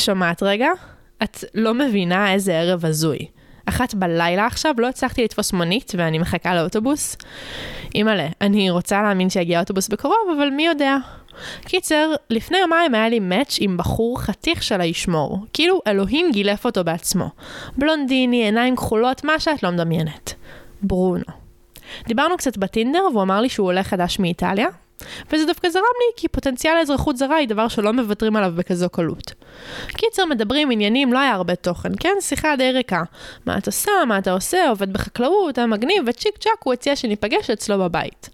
שומעת רגע? את לא מבינה איזה ערב הזוי. אחת בלילה עכשיו, לא הצלחתי לתפוס מונית ואני מחכה לאוטובוס. אימא'לה, אני רוצה להאמין שיגיע אוטובוס בקרוב, אבל מי יודע. קיצר, לפני יומיים היה לי מאץ' עם בחור חתיך של הישמור. כאילו אלוהים גילף אותו בעצמו. בלונדיני, עיניים כחולות, מה שאת לא מדמיינת. ברונו. דיברנו קצת בטינדר והוא אמר לי שהוא עולה חדש מאיטליה, וזה דווקא זרם לי, כי פוטנציאל האזרחות זרה היא דבר שלא מוותרים עליו בכזו קלות. קיצר, מדברים עניינים, לא היה הרבה תוכן, כן? שיחה די ריקה. מה את עושה, מה אתה עושה, עובד בחקלאות, היה מגניב, וצ'יק צ'אק הוא הציע שניפגש אצלו בבית.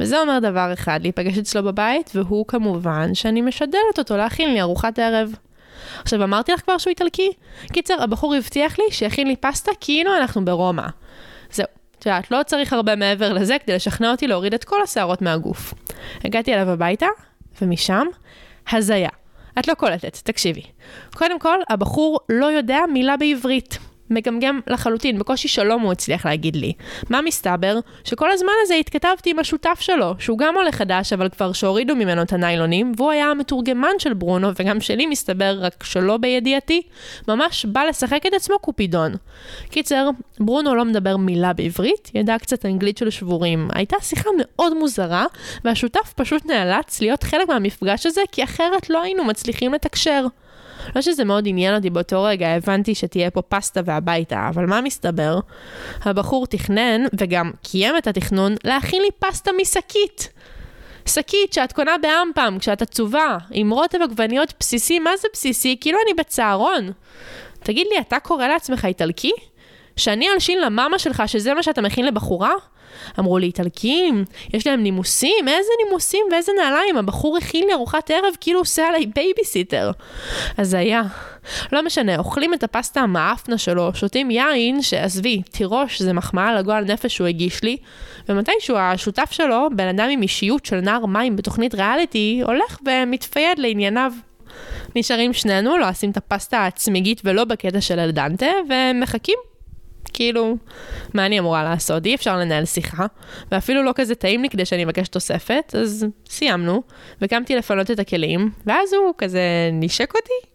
וזה אומר דבר אחד, להיפגש אצלו בבית, והוא כמובן שאני משדלת אותו להכין לי ארוחת ערב. עכשיו, אמרתי לך כבר שהוא איטלקי? קיצר, הבחור הבטיח לי שיכין לי פסטה כאילו אנחנו ברומא. זהו, את יודעת, לא צריך הרבה מעבר לזה כדי לשכנע אותי להוריד את כל השערות מהגוף. הגעתי אליו הביתה, ומשם, הזיה. את לא קולטת, תקשיבי. קודם כל, הבחור לא יודע מילה בעברית. מגמגם לחלוטין, בקושי שלום הוא הצליח להגיד לי. מה מסתבר? שכל הזמן הזה התכתבתי עם השותף שלו, שהוא גם עולה חדש, אבל כבר שהורידו ממנו את הניילונים, והוא היה המתורגמן של ברונו, וגם שלי מסתבר, רק שלא בידיעתי, ממש בא לשחק את עצמו קופידון. קיצר, ברונו לא מדבר מילה בעברית, ידע קצת אנגלית של שבורים. הייתה שיחה מאוד מוזרה, והשותף פשוט נאלץ להיות חלק מהמפגש הזה, כי אחרת לא היינו מצליחים לתקשר. לא שזה מאוד עניין אותי באותו רגע, הבנתי שתהיה פה פסטה והביתה, אבל מה מסתבר? הבחור תכנן, וגם קיים את התכנון, להכין לי פסטה משקית. שקית שאת קונה באמפם כשאת עצובה, עם רוטב עגבניות בסיסי, מה זה בסיסי? כאילו אני בצהרון. תגיד לי, אתה קורא לעצמך איטלקי? שאני אלשין למאמה שלך שזה מה שאתה מכין לבחורה? אמרו לי, איטלקים, יש להם נימוסים, איזה נימוסים ואיזה נעליים, הבחור הכין לי ארוחת ערב כאילו עושה עליי בייביסיטר. אז היה. לא משנה, אוכלים את הפסטה המאפנה שלו, שותים יין, שעזבי, תירוש זה מחמאה לגועל נפש שהוא הגיש לי, ומתישהו השותף שלו, בן אדם עם אישיות של נער מים בתוכנית ריאליטי, הולך ומתפייד לענייניו. נשארים שנינו, לא עושים את הפסטה הצמיגית ולא בקטע של אלדנטה, ומחכים כאילו, מה אני אמורה לעשות? אי אפשר לנהל שיחה, ואפילו לא כזה טעים לי כדי שאני אבקש תוספת, אז סיימנו, וקמתי לפנות את הכלים, ואז הוא כזה נשק אותי,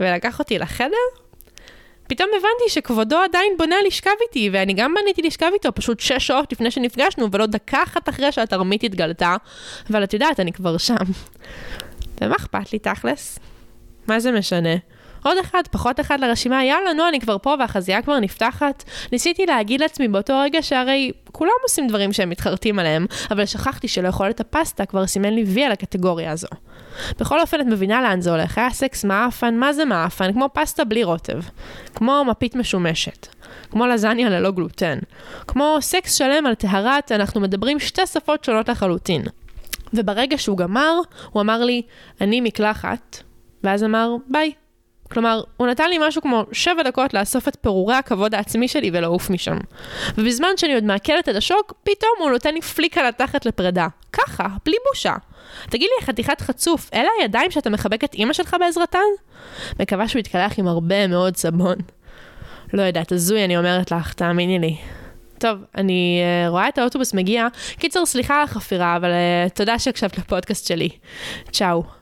ולקח אותי לחדר. פתאום הבנתי שכבודו עדיין בונה לשכב איתי, ואני גם בניתי לשכב איתו פשוט שש שעות לפני שנפגשנו, ולא דקה אחת אחרי שהתרמית התגלתה, אבל את יודעת, אני כבר שם. ומה אכפת לי תכלס? מה זה משנה? עוד אחד, פחות אחד לרשימה, יאללה, נו, אני כבר פה והחזייה כבר נפתחת. ניסיתי להגיד לעצמי באותו רגע שהרי כולם עושים דברים שהם מתחרטים עליהם, אבל שכחתי שלאכול את הפסטה כבר סימן לי וי על הקטגוריה הזו. בכל אופן, את מבינה לאן זה הולך. היה סקס מאפן, מה זה מאפן? כמו פסטה בלי רוטב. כמו מפית משומשת. כמו לזניה ללא גלוטן. כמו סקס שלם על טהרת, אנחנו מדברים שתי שפות שונות לחלוטין. וברגע שהוא גמר, הוא אמר לי, אני מקלחת, ואז אמר, ביי. כלומר, הוא נתן לי משהו כמו שבע דקות לאסוף את פירורי הכבוד העצמי שלי ולעוף משם. ובזמן שאני עוד מעכלת את השוק, פתאום הוא נותן לי פליק על התחת לפרידה. ככה, בלי בושה. תגיד לי, חתיכת חצוף, אלה הידיים שאתה מחבק את אימא שלך בעזרתן? מקווה שהוא יתקלח עם הרבה מאוד סבון. לא יודעת, הזוי אני אומרת לך, תאמיני לי. טוב, אני uh, רואה את האוטובוס מגיע. קיצר, סליחה על החפירה, אבל uh, תודה שהקשבת לפודקאסט שלי. צ'או.